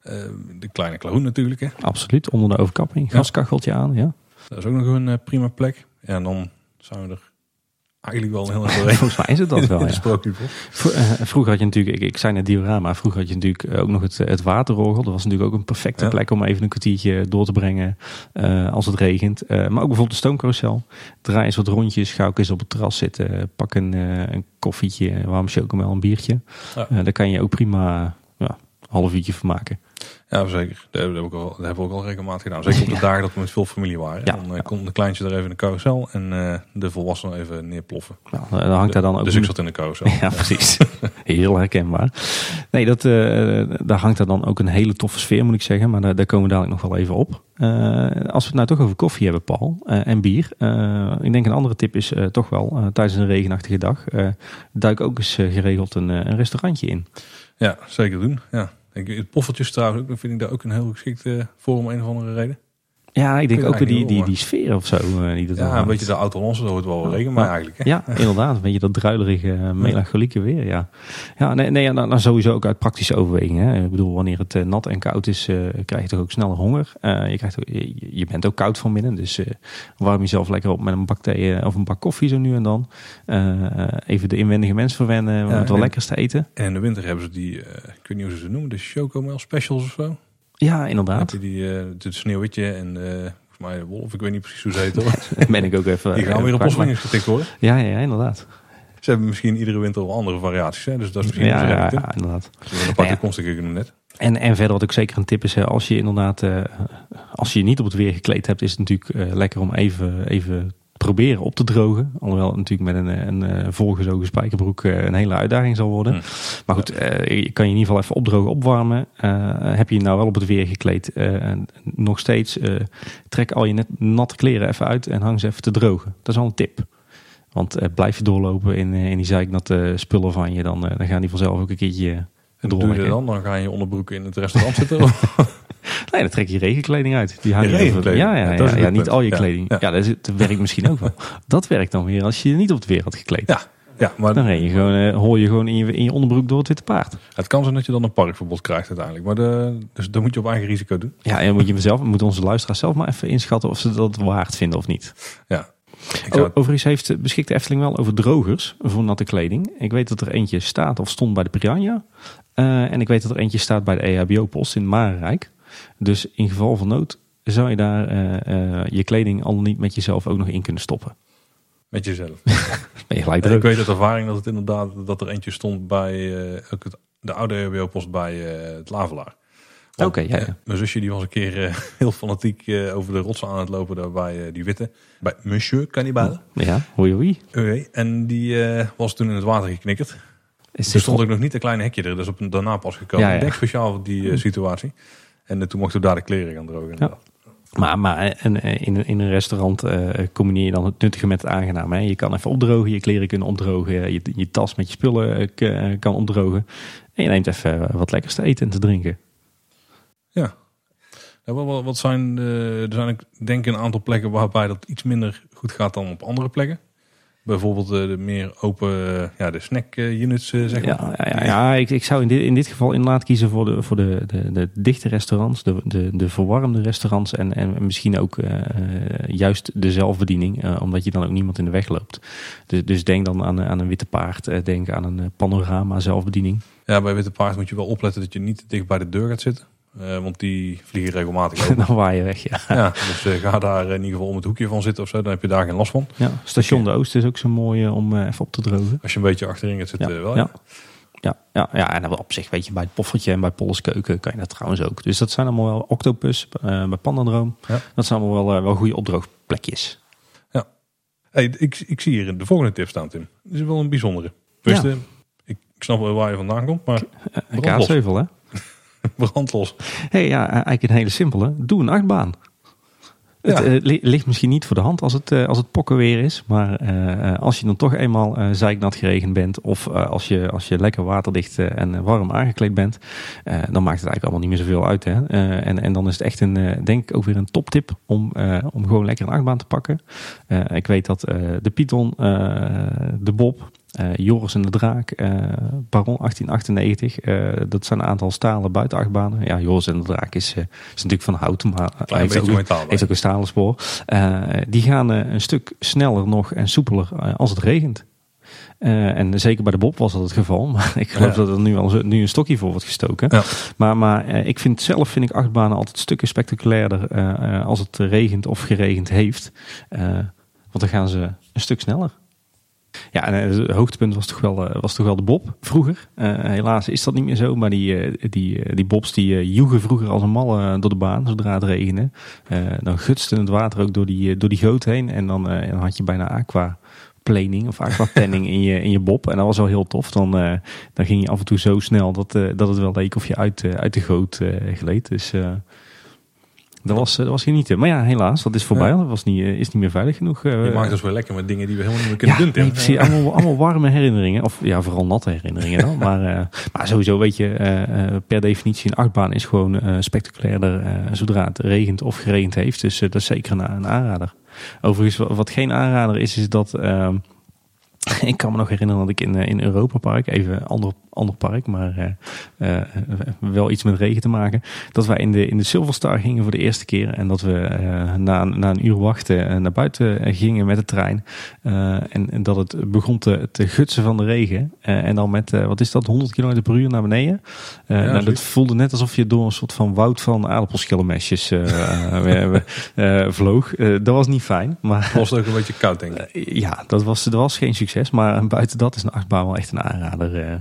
Uh, de kleine klahoen natuurlijk. Hè. Absoluut, onder de overkapping. Gaskacheltje aan, ja. Dat is ook nog een uh, prima plek. Ja, en dan zijn we er eigenlijk wel heel erg Volgens mij is het dat wel, ja. Vroeger had je natuurlijk, ik, ik zei net diorama, vroeger had je natuurlijk eh, ook nog het, het waterorgel. Dat was natuurlijk ook een perfecte ja. plek om even een kwartiertje door te brengen uh, als het regent. Uh, maar ook bijvoorbeeld de stoomcarousel. Draai eens wat rondjes, ga ook eens op het terras zitten, pak een, een koffietje, warm chocomel, een biertje. Ja. daar kan je ook prima half uurtje van maken. Ja, zeker. Dat hebben, we ook al, dat hebben we ook al regelmatig gedaan. Zeker op de ja. dagen dat we met veel familie waren. Ja, dan uh, komt de kleintje er even in de carousel en uh, de volwassenen even neerploffen. Nou, dan hangt daar dan ook... Dus ik zat in de carousel. Ja, precies. Heel herkenbaar. Nee, dat, uh, daar hangt er dan ook een hele toffe sfeer, moet ik zeggen. Maar daar, daar komen we dadelijk nog wel even op. als we het nou toch over koffie hebben, Paul, en bier. ik denk een andere tip is toch wel, tijdens een regenachtige dag, duik ook eens geregeld een, een restaurantje in. Ja, zeker doen. Ja. Het poffertjes trouwens, vind ik daar ook een heel geschikte voor om een of andere reden. Ja, ik denk ook weer die, die, die sfeer of zo. eh, die dat Ja, een beetje de auto-lons, zo het wel regen, maar eigenlijk. Hè? Ja, inderdaad. Een beetje dat druilerige, eh, melancholieke weer, ja. Ja, nee, nee ja, nou, nou sowieso ook uit praktische overwegingen. Hè. Ik bedoel, wanneer het eh, nat en koud is, krijg je toch ook sneller honger. Je, krijgt ook, je, je bent ook koud van binnen, dus warm jezelf lekker op met een bak thee of een bak koffie zo nu en dan. Even de inwendige mens verwennen om Ja, het wel lekkers te eten. En in de winter hebben ze die, ik weet niet hoe ze ze noemen, de Chocomel Specials of zo. Ja, inderdaad. je die, eh het sneeuwwitje en eh, volgens mij de wolf, ik weet niet precies hoe ze heet hoor. Ben ik ook even... Die gaan eh, weer op plotseling getikt maar- Ja, ja, ja, inderdaad. Ze hebben misschien iedere winter wel andere variaties, hè? dus dat is misschien Ja, ja, ja, ja, ja, inderdaad. Een aparte Nou ja. net. En, en verder wat ook zeker een tip is, hè, als je inderdaad, als je je niet op het weer gekleed hebt, is het natuurlijk lekker om even, even proberen op te drogen. Alhoewel het natuurlijk met een, een, eh, volgezogen spijkerbroek eh, een hele uitdaging zal worden. Hm. Maar goed, eh, je kan je in ieder geval even opdrogen, opwarmen. Eh, heb je je nou wel op het weer gekleed, eh, en nog steeds eh, trek al je net natte kleren even uit en hang ze even te drogen. Dat is al een tip. Want eh, blijf je doorlopen in, eh, in die zeiknatte spullen van je, dan, eh, dan gaan die vanzelf ook een keertje En doe je dan? Dan ga je je onderbroek in het restaurant zitten. Nee, dan trek je regenkleding uit. Die hang Je regenkleding? Ja, ja, Ja, niet al je kleding. Ja, dat, werkt misschien ook wel. Dat werkt dan weer als je je niet op het weer had gekleed. ja, ja, maar Dan ren je gewoon, eh, hol je gewoon in je, in je onderbroek door het witte paard. het kan zijn dat je dan een parkverbod krijgt uiteindelijk. Maar de, dus dat moet je op eigen risico doen. Ja, en dan moet je moeten onze luisteraars zelf maar even inschatten of ze dat waard vinden of niet. Ja. Ik zou, O- Overigens heeft, beschikt de Efteling wel over drogers voor natte kleding. Ik weet dat er eentje staat of stond bij de Piranha. Eh, en ik weet dat er eentje staat bij de EHBO-post in Marenrijk. Dus in geval van nood zou je daar eh, eh, je kleding al niet met jezelf ook nog in kunnen stoppen. met jezelf. Ben je gelijk ik weet uit ervaring dat het inderdaad dat er eentje stond bij eh, ook het, de oude RBO-post bij het Lavelaar. Oké, ja, ja. mijn zusje die was een keer heel fanatiek over de rotsen aan het lopen daar bij die witte. Bij Monsieur Cannibal. Ja, hoi hoi. Oké, En die was toen in het water geknikkerd. Is Er stond ook nog niet een kleine hekje er. Is op een daarna pas gekomen. Ja, ja. Ik denk speciaal voor die eh, situatie. En eh, toen mochten we daar de kleren gaan drogen. inderdaad. Maar, maar en, eh, in, in een restaurant eh, combineer je dan het nuttige met het aangename. Hè? Je kan even opdrogen, je kleren kunnen opdrogen, je, je tas met je spullen eh, eh, kan opdrogen. En je neemt even eh, wat lekkers te eten en te drinken. Ja. Ja, wat- wat, wat zijn, er zijn ik denk een aantal plekken waarbij dat iets minder goed gaat dan op andere plekken. Bijvoorbeeld de meer open, eh, ja, de snack eh, units, eh, zeg maar. Ja, ja, ja, ja, ik, ik zou in dit, in dit geval inderdaad kiezen voor de, voor de, de, de dichte restaurants, de, de, de verwarmde restaurants en, en misschien ook juist de zelfbediening, omdat je dan ook niemand in de weg loopt. Dus, dus denk dan aan, aan een witte paard, denk aan een panorama zelfbediening. Ja, bij Witte Paard moet je wel opletten dat je niet te dicht bij de deur gaat zitten. Eh, want die vliegen regelmatig over. dan waai je weg, ja. ja, dus eh, ga daar in ieder geval om het hoekje van zitten of zo. Dan heb je daar geen last van. ja. Station de Oost is ook zo mooi eh, om even op te drogen. Als je een beetje achterin gaat zitten, Ja, wel. ja. Ja, ja, ja, en dan op zich weet je, bij het poffertje en bij Polles Keuken kan je dat trouwens ook. Dus dat zijn allemaal wel Octopus, bij Pandadroom. Ja. Dat zijn allemaal wel, wel goede opdroogplekjes. Hey, ik, ik zie hier de volgende tip staan, Tim. Dit is wel een bijzondere. Ik, ik snap wel waar je vandaan komt, maar Een Brandlos. kaatsheuvel, hè? brandlos. hey, ja, eigenlijk een hele simpele. Doe een achtbaan. Het Ja. eh, li- ligt misschien niet voor de hand als het, eh, als het pokken weer is. Maar eh, als je dan toch eenmaal zeiknat geregend bent. Of als, je, als je lekker waterdicht en warm aangekleed bent. dan maakt het eigenlijk allemaal niet meer zoveel uit. Hè? En, en dan is het echt een, denk ik ook weer een toptip om, om gewoon lekker een achtbaan te pakken. Ik weet dat de Python, de Bob, Joris en de Draak, eh, Baron 1898. eh, dat zijn een aantal stalen buitenachtbanen. Ja, Joris en de Draak is, eh, is natuurlijk van hout, maar hij heeft ook, metaal. bij. heeft ook een stalen spoor. Eh, die gaan eh, een stuk sneller nog en soepeler eh, als het regent. Eh, en zeker bij de Bob was dat het geval. Maar ik geloof Ja. dat er nu al zo- nu een stokje voor wordt gestoken. Ja. Maar, maar eh, ik vind zelf vind ik achtbanen altijd stukken spectaculairder eh, eh, als het regent of geregend heeft. Eh, want dan gaan ze een stuk sneller. Ja, en eh, het hoogtepunt was toch wel, eh, was toch wel de Bob vroeger. Eh, helaas is dat niet meer zo, maar die, die, die Bobs die joegen vroeger als een malle door de baan zodra het regende. Dan gutste het water ook door die, door die goot heen en dan, dan had je bijna aqua planing of aquapanning in je, in je bob. En dat was wel heel tof. Dan, dan ging je af en toe zo snel dat, dat het wel leek of je uit, uit de goot gleed. Dus Dat was, dat was genieten. Maar ja, helaas, dat is voorbij. Dat was niet, is niet meer veilig genoeg. eh, Je maakt dus wel lekker met dingen die we helemaal niet meer kunnen ja, doen, Tim. nee, precies. Allemaal, allemaal warme herinneringen. Of ja, vooral natte herinneringen dan. maar, eh, maar sowieso weet je, eh, eh, per definitie een achtbaan is gewoon eh, spectaculairder eh, zodra het regent of geregend heeft. Dus eh, dat is zeker een, een aanrader. Overigens, wa- wat geen aanrader is, is dat... ik kan me nog herinneren dat ik in, eh, in Europa Park, even een ander, ander park, maar eh, eh, wel iets met regen te maken. Dat wij in de, in de Silverstar gingen voor de eerste keer. En dat we na, na een uur wachten naar buiten gingen met de trein. En, en dat het begon te, te gutsen van de regen. En dan met, wat is dat, 100 km per uur naar beneden. Nou, dat voelde net alsof je door een soort van woud van aardappelschillenmesjes vloog. Dat was niet fijn, maar... Het was ook een beetje koud, denk ik. Ja, dat was, dat was geen succes. Maar buiten dat is een achtbaan wel echt een aanrader. eh.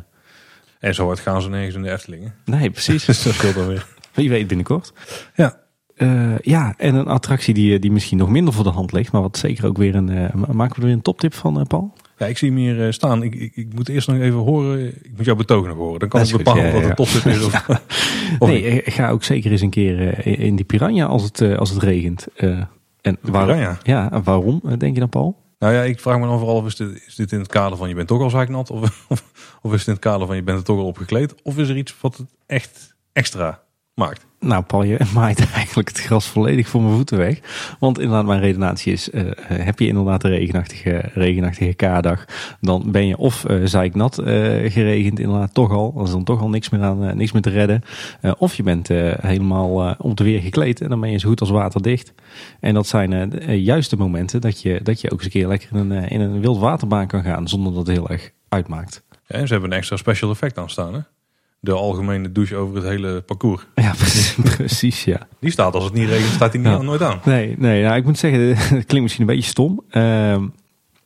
En zo hard gaan ze nergens in de Eftelingen. Nee, precies. Dat scheelt dan weer. Wie weet binnenkort. Ja. Eh, ja, en een attractie die, die misschien nog minder voor de hand ligt. Maar wat zeker ook weer een... eh, ma- maken we er weer een toptip van, eh, Paul? Ja, ik zie hem hier eh, staan. Ik, ik, ik moet eerst nog even horen. Ik moet jouw betogen nog horen. Dan kan ik bepalen ja, wat een toptip is. Of, of nee, eh, ga ook zeker eens een keer eh, in die Piranha als het, eh, als het regent. Eh, en waar-? Ja, waarom, eh, denk je dan, Paul? Nou ja, ik vraag me dan vooral of is dit, is dit in het kader van je bent toch al zeiknat? Of, of, of is het in het kader van je bent er toch al opgekleed? Of is er iets wat het echt extra maakt? Nou, Paul, je maait eigenlijk het gras volledig voor mijn voeten weg. Want inderdaad, mijn redenatie is, eh, eh, heb je inderdaad een regenachtige, regenachtige K-dag, dan ben je of eh zeiknat eh, geregend, inderdaad toch al. Er is dan toch al niks meer aan, niks meer te redden. Of je bent helemaal om te weer gekleed en dan ben je zo goed als waterdicht. En dat zijn de juiste momenten dat je, dat je ook eens een keer lekker in een, in een wild waterbaan kan gaan, zonder dat het heel erg uitmaakt. Ja, en ze hebben een extra special effect aan staan. Hè? De algemene douche over het hele parcours. Ja, precies, precies ja. Die staat als het niet regent, staat die niet aan, nooit aan. Nee, nee nou, ik moet zeggen, het klinkt misschien een beetje stom. Ehm,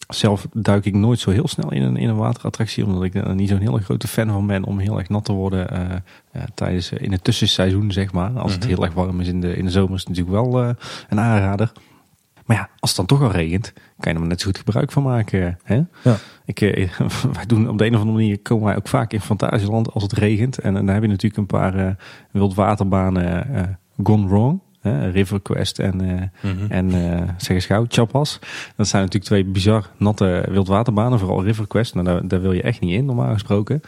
zelf duik ik nooit zo heel snel in een, in een waterattractie, omdat ik er niet zo'n hele grote fan van ben om heel erg nat te worden eh, eh, tijdens eh, in het tussenseizoen, zeg maar. Als het Mhm. heel erg warm is in de, in de zomer, is het natuurlijk wel eh, een aanrader. Maar ja, als het dan toch al regent, kan je er maar net zo goed gebruik van maken. Hè? Ja. Ik, eh, wij doen op de een of andere manier komen wij ook vaak in Fantasieland als het regent. En, dan heb je natuurlijk een paar eh wildwaterbanen eh, gone wrong. River Quest en, Mhm. en eh zeg eens gauw, Chapas. Dat zijn natuurlijk twee bizar natte wildwaterbanen. Vooral River Quest. Nou, daar, daar wil je echt niet in, normaal gesproken.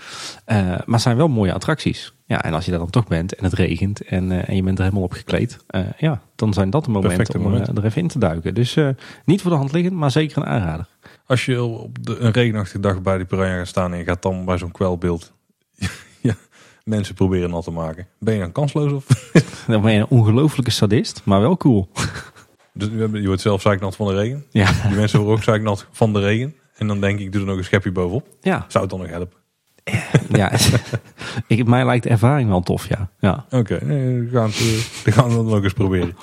Eh, maar het zijn wel mooie attracties. Ja, en als je daar dan toch bent en het regent en, en je bent er helemaal op gekleed. ja, dan zijn dat de momenten Perfecte om momenten. er even in te duiken. Dus niet voor de hand liggend, maar zeker een aanrader. Als je op de, een regenachtige dag bij die piranha gaat staan en je gaat dan bij zo'n kwelbeeld mensen proberen nat te maken. Ben je dan kansloos? Of? Dan ben je een ongelofelijke sadist, maar wel cool. Dus je wordt zelf zeiknat van de regen. Ja, Die mensen worden ook zeiknat van de regen. En dan denk ik, doe er nog een schepje bovenop. ja. Zou het dan nog helpen? ja. ik, mij lijkt de ervaring wel tof, ja. ja. Oké, nee, we gaan het, eh, we gaan het dan ook eens proberen.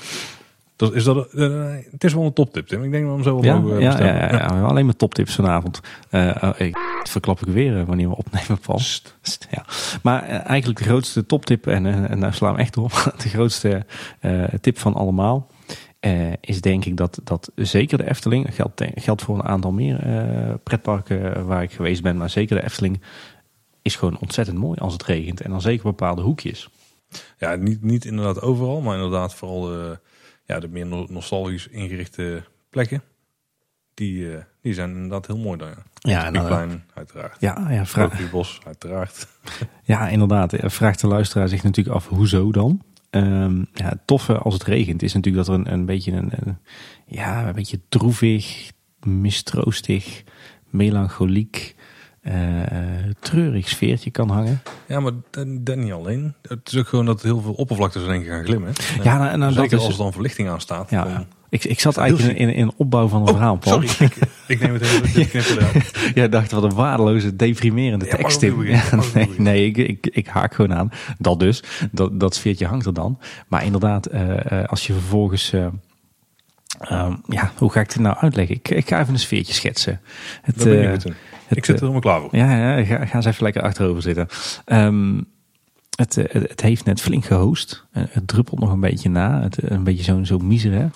Dat, is dat, eh, het is wel een toptip, Tim. Ik denk dat we hem zo wel Ja, mogen ja, bestellen. ja, ja, ja. Hebben alleen maar toptips vanavond. Eh, ik, het verklap ik weer eh, wanneer we opnemen, Paul. St, Ja. Maar eh, eigenlijk de grootste toptip, en, eh, en daar slaan we echt op, de grootste eh, tip van allemaal, eh, is denk ik dat, dat zeker de Efteling, geldt, geldt voor een aantal meer eh, pretparken waar ik geweest ben, maar zeker de Efteling is gewoon ontzettend mooi als het regent. En dan zeker bepaalde hoekjes. Ja, niet, niet inderdaad overal, maar inderdaad vooral de, ja, de meer no- nostalgisch ingerichte plekken. Die, eh, die zijn inderdaad heel mooi dan. Ja. Ja, Piekplein, uiteraard. ja, ja, vraag, Bos, uiteraard. Ja, inderdaad. Eh, Vraagt de luisteraar zich natuurlijk af, hoezo dan? Ehm, ja, het toffe als het regent is natuurlijk dat er een, een beetje een, een- ja, een beetje droevig, mistroostig, melancholiek, eh, treurig sfeertje kan hangen. Ja, maar dat, dat niet alleen. Het is ook gewoon dat heel veel oppervlaktes denk ik gaan glimmen. Ja, nou, nou, dat Zeker is- als er dan verlichting aan staat. Ja, dan- ik, ik zat eigenlijk in, in, in opbouw van een Oh, verhaal, Paul. sorry, ik, ik neem het even. Jij dacht, wat een waardeloze, deprimerende Ja, tekst. Ja, Waarom nee, nee ik, ik, ik haak gewoon aan. Dat dus. Dat, dat sfeertje hangt er dan. Maar inderdaad, eh, eh, als je vervolgens... eh, ehm, ja, hoe ga ik dit nou uitleggen? Ik, ik ga even een sfeertje schetsen. Het, Dat ben je eh, het, Ik zit er eh, helemaal klaar voor. ja, ja ga, ga eens even lekker achterover zitten. Ehm, het, eh, het, het heeft net flink gehoost. Eh, het druppelt nog een beetje na. Het, een beetje zo'n zo miser. hè.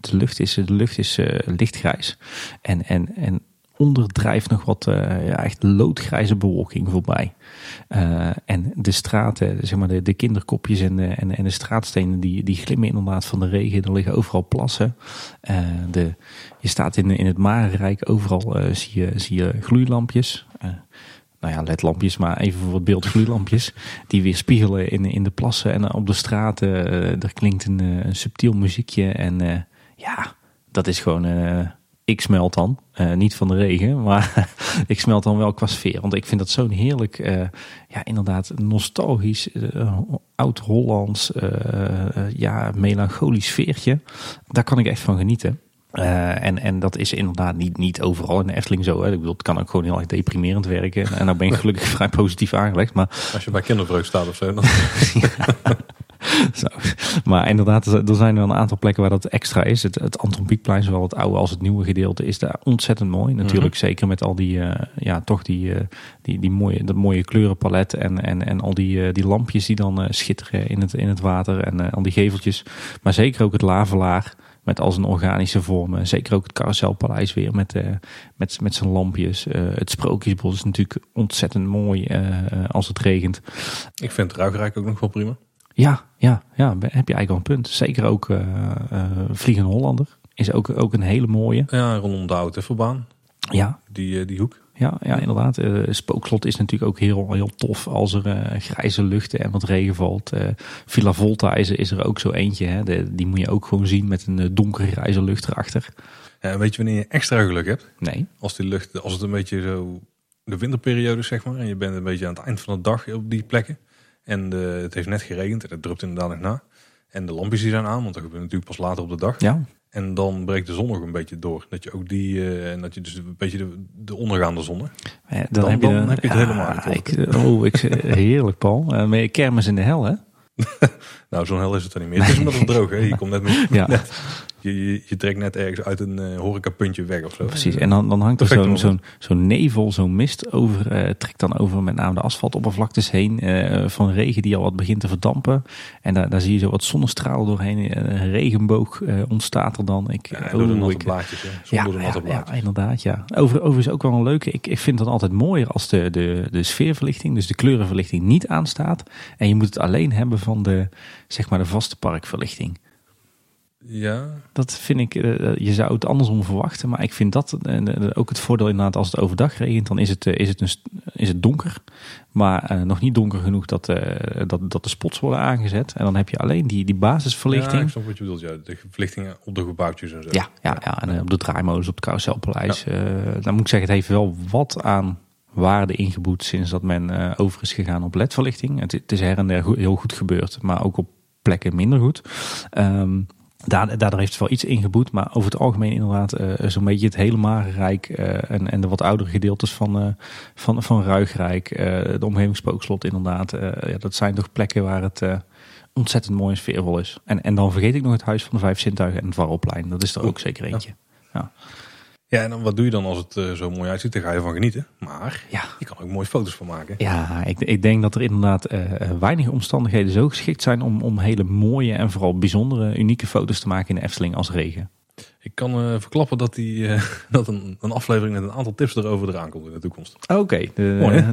De lucht is, de lucht is lichtgrijs. En, en, en daaronder drijft nog wat ja, echt loodgrijze bewolking voorbij. en de straten, zeg maar de, de kinderkopjes en de, en, en de straatstenen, die, die glimmen inderdaad van de regen. Er liggen overal plassen. de, je staat in, in het Marenrijk, overal zie, je, zie je gloeilampjes nou ja, ledlampjes, maar even voor wat beeldgloeilampjes. Die weer spiegelen in, in de plassen en op de straten. Er klinkt een, eh, een, subtiel muziekje. En ja, dat is gewoon... ik smelt dan. niet van de regen, maar ik smelt dan wel qua sfeer. Want ik vind dat zo'n heerlijk, ja inderdaad, nostalgisch, oud-Hollands, ja, melancholisch sfeertje. Daar kan ik echt van genieten. Uh, en, en dat is inderdaad niet, niet overal in de Efteling zo. Hè. Ik bedoel, het kan ook gewoon heel erg deprimerend werken. En nou ben ik gelukkig vrij positief aangelegd. Maar... Als je bij kinderbreuk staat of zo. Dan... zo. Maar inderdaad, er zijn er een aantal plekken waar dat extra is. Het, het Anton Pieckplein, zowel het oude als het nieuwe gedeelte, is daar ontzettend mooi. Natuurlijk, mhm. zeker met al die, uh, ja, toch die, uh, die, die mooie, dat mooie kleurenpalet en, en, en al die, die lampjes die dan schitteren in het, in het water en al die geveltjes. Maar zeker ook het lavelaar met al zijn organische vormen. Zeker ook het Carouselpaleis weer met, uh, met, met zijn lampjes. Uh, het Sprookjesbos is natuurlijk ontzettend mooi uh, als het regent. Ik vind Ruigrijk ook nog wel prima. Ja, ja, ja, heb je eigenlijk wel een punt. Zeker ook Vliegende Hollander is ook, ook een hele mooie. Ja, rondom de Oude Teffelbaan. Ja. Die, die hoek. Ja, ja inderdaad. Uh, Spookslot is natuurlijk ook heel, heel tof als er uh, grijze luchten en wat regen valt. Uh, Villa Volta is, is er ook zo eentje. Hè. De, die moet je ook gewoon zien met een donkergrijze lucht erachter. Ja, weet je wanneer je extra geluk hebt? Nee. Als die lucht, als het een beetje zo de winterperiode zeg maar. En je bent een beetje aan het eind van de dag op die plekken. En de, het heeft net geregend en het drupt inderdaad nog na. En de lampjes die zijn aan, want dat gebeurt natuurlijk pas later op de dag. Ja. En dan breekt de zon nog een beetje door. Dat je ook die, uh, dat je dus een beetje de, de ondergaande zon. Ja, dan, heb je, dan, heb je het helemaal ik, Oh, ik, heerlijk Paul. Uh, maar kermis in de hel hè? nou, zo'n hel is het er niet meer. Het is omdat het droog hè. Je komt net, met, ja. net je, je, trekt net ergens uit een uh, horecapuntje weg of zo. Precies, en dan, dan hangt er zo'n zo'n zo'n nevel, zo'n mist over, uh, trekt dan over met name de asfaltoppervlaktes heen uh, van regen die al wat begint te verdampen. En daar, daar zie je zo wat zonnestralen doorheen, een regenboog ontstaat er dan. Ik, ja, door de natte blaadjes, ja, de natte blaadjes. Ja, inderdaad, ja. Over, overigens ook wel een leuke, ik, ik vind het altijd mooier als de, de, de sfeerverlichting, dus de kleurenverlichting niet aanstaat. En je moet het alleen hebben van de, zeg maar de vaste parkverlichting. Ja. Dat vind ik, uh, je zou het andersom verwachten. Maar ik vind dat uh, ook het voordeel inderdaad als het overdag regent. Dan is het, is het, een, is het donker. Maar nog niet donker genoeg dat, dat, dat de spots worden aangezet. En dan heb je alleen die, die basisverlichting. Ja, ik snap wat je bedoelt. Ja, de verlichtingen op de gebouwtjes en zo. Ja, ja, ja. en op de draaimodus op het Carouselpaleis. Ja. dan moet ik zeggen, het heeft wel wat aan waarde ingeboet sinds dat men over is gegaan op ledverlichting. Het, het is her en der heel goed gebeurd. Maar ook op plekken minder goed. Um, daar, daardoor heeft het wel iets ingeboet, maar over het algemeen inderdaad uh, zo'n beetje het hele Marenrijk uh, en, en de wat oudere gedeeltes van, uh, van, van Ruigrijk, de omgeving Spookslot inderdaad. ja, dat zijn toch plekken waar het ontzettend mooi en sfeervol is. En, en dan vergeet ik nog het Huis van de Vijf Zintuigen en het Warrelplein. Dat is er ook zeker eentje. Ja. Ja, en dan wat doe je dan als het uh, zo mooi uitziet? Daar ga je van genieten. Maar ja. je kan ook mooie foto's van maken. Ja, ik, ik denk dat er inderdaad uh, weinig omstandigheden zo geschikt zijn om, om hele mooie en vooral bijzondere, unieke foto's te maken in de Efteling als regen. Ik kan uh, verklappen dat, die, uh, dat een, een, aflevering met een aantal tips erover eraan komt in de toekomst. Oké, okay,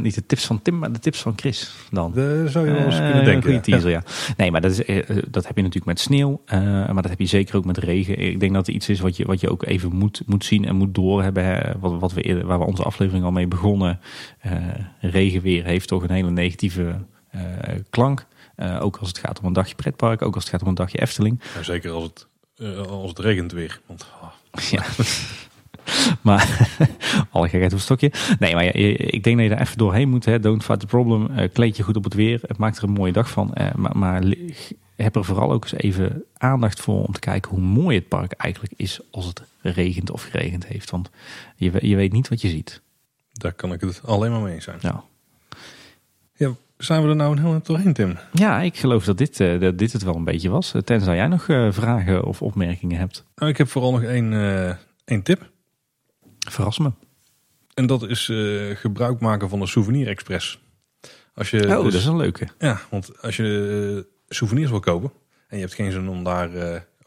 niet de tips van Tim, maar de tips van Chris dan. Zou je wel eens kunnen denken. Goede teaser, ja. Nee, maar dat, is, dat heb je natuurlijk met sneeuw, maar dat heb je zeker ook met regen. Ik denk dat het iets is wat je, wat je ook even moet, moet zien en moet doorhebben. Hè. Wat, wat we eerder, waar we onze aflevering al mee begonnen. regenweer heeft toch een hele negatieve klank. ook als het gaat om een dagje pretpark, ook als het gaat om een dagje Efteling. Ja, zeker als het uh, als het regent weer. Want, oh. Ja. maar alle gekheid op stokje. Nee, maar ik denk dat je daar even doorheen moet. Hè. Don't fight the problem. Uh, kleed je goed op het weer. Het maakt er een mooie dag van. Uh, maar, maar heb er vooral ook eens even aandacht voor om te kijken hoe mooi het park eigenlijk is als het regent of geregend heeft. Want je, je weet niet wat je ziet. Daar kan ik het alleen maar mee eens zijn. Ja. Zijn we er nou een heel doorheen, Tim? Ja, ik geloof dat dit, uh, dat dit het wel een beetje was. Tenzij jij nog uh, vragen of opmerkingen hebt. Nou, ik heb vooral nog één, één tip. Verras me. En dat is gebruik maken van de Souvenir Express. Als je oh, dus, dat is een leuke. Ja, want als je souvenirs wil kopen en je hebt geen zin om daar,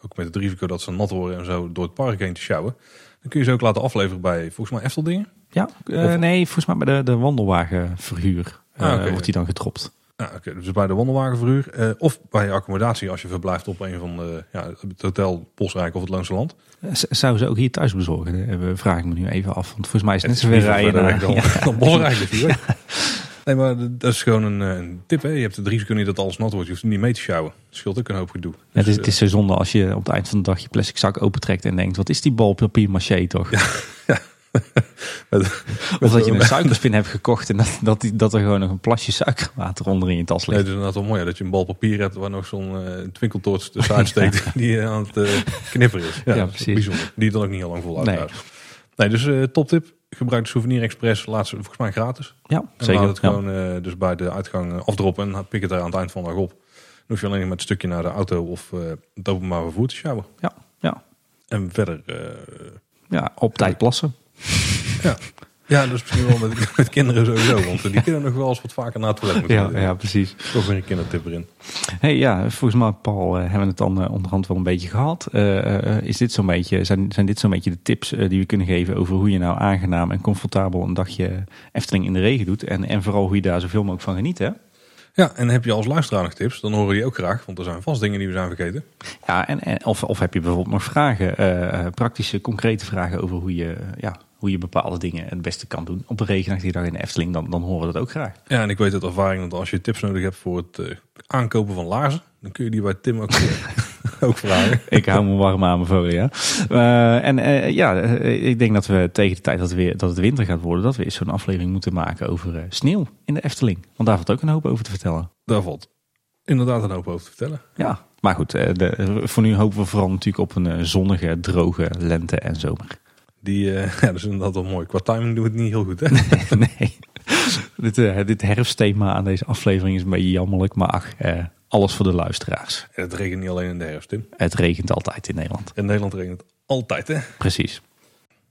ook met het risico dat ze nat worden en zo, door het park heen te sjouwen. Dan kun je ze ook laten afleveren bij volgens mij Efteldingen. Ja, eh, nee, volgens mij bij de, de wandelwagenverhuur eh, Ah, oké. wordt die dan gedropt. Ja, oké, dus bij de wandelwagenverhuur. eh, of bij je accommodatie als je verblijft op een van de, ja, het hotel Bosrijk of het Loonse Land. Eh, z- Zou ze ook hier thuis bezorgen? Eh, vraag ik me nu even af. Want volgens mij is het net zoveel rijden naar... dan, dan Bosrijk. Weet. Nee, maar dat is gewoon een, eh, een tip. Hè. Je hebt het risico niet dat alles nat wordt. Je hoeft niet mee te sjouwen. Het scheelt ook een hoop gedoe. Ja, het, is, Dus, het is zo zonde als je op het eind van de dag je plastic zak opentrekt en denkt, wat is die bal papier maché toch? met- of dat je een suikerspin hebt gekocht en dat, dat, dat er gewoon nog een plasje suikerwater onder in je tas Nee, het ligt. is inderdaad wel mooi hè, dat je een bal papier hebt waar nog zo'n eh twinkeltoorts tussenuit steekt die aan het eh, knipperen is. Ja, Ja, dat is precies. bijzonder. Die dan ook niet heel lang volhoudt. Nee. Nee, dus eh toptip. Gebruik de Souvenir Express. Laat ze volgens mij gratis. Ja, En zeker. laat het gewoon dus bij de uitgang afdroppen en pik het er aan het eind van de dag op. Dan hoef je alleen met een stukje naar de auto of het openbaar vervoer te sjouwen. Ja, ja. En verder, ja, op tijd plassen. Ja. ja, dat is misschien wel met, met kinderen sowieso. Want die kunnen nog wel eens wat vaker naar het toilet moeten. Ja, ja, precies. Toch weer een kindertip erin. Hey, ja, volgens mij, Paul, eh, hebben we het dan eh, onderhand wel een beetje gehad. Eh, is dit zo'n beetje, zijn, zijn dit zo'n beetje de tips die we kunnen geven over hoe je nou aangenaam en comfortabel een dagje Efteling in de regen doet? En, en vooral hoe je daar zoveel mogelijk van geniet, hè? Ja, en heb je als luisteraar nog tips, dan horen we die ook graag. Want er zijn vast dingen die we zijn vergeten. Ja, en, en, of, of heb je bijvoorbeeld nog vragen, praktische, concrete vragen over hoe je, ja, hoe je bepaalde dingen het beste kan doen op een regenachtige dag in de Efteling, dan, dan horen we dat ook graag. Ja, en ik weet uit ervaring dat als je tips nodig hebt voor het eh, aankopen van laarzen, dan kun je die bij Tim ook, eh, ook vragen. Ik hou me warm aan mijn volen, ja. Eh, en eh, ja, eh, ik denk dat we tegen de tijd dat, het weer, dat het winter gaat worden, dat we eens zo'n aflevering moeten maken over eh, sneeuw in de Efteling. Want daar valt ook een hoop over te vertellen. Daar valt inderdaad een hoop over te vertellen. Ja, maar goed, eh, de, voor nu hopen we vooral natuurlijk op een eh, zonnige, droge lente en zomer. Die, eh, ja, dat is inderdaad wel mooi. Qua timing doen we het niet heel goed, hè? nee, dit, eh, dit herfstthema aan deze aflevering is een beetje jammerlijk, maar ach, eh, alles voor de luisteraars. En het regent niet alleen in de herfst, Tim. Het regent altijd in Nederland. In Nederland regent het altijd, hè? Precies.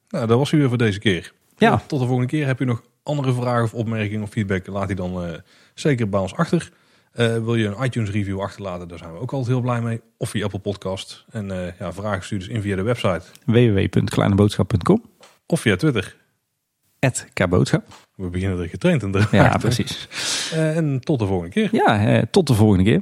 Nou, dat was u weer voor deze keer. Ja. Tot de volgende keer. Heb je nog andere vragen of opmerkingen of feedback? Laat die dan zeker bij ons achter. Eh, wil je een iTunes review achterlaten? Daar zijn we ook altijd heel blij mee. Of via Apple Podcast. En eh, ja, vragen stuur dus in via de website. www.kleineboodschap.com Of via Twitter. Kboodschap. We beginnen er getraind in Ja, precies. Eh, en tot de volgende keer. Ja, tot de volgende keer.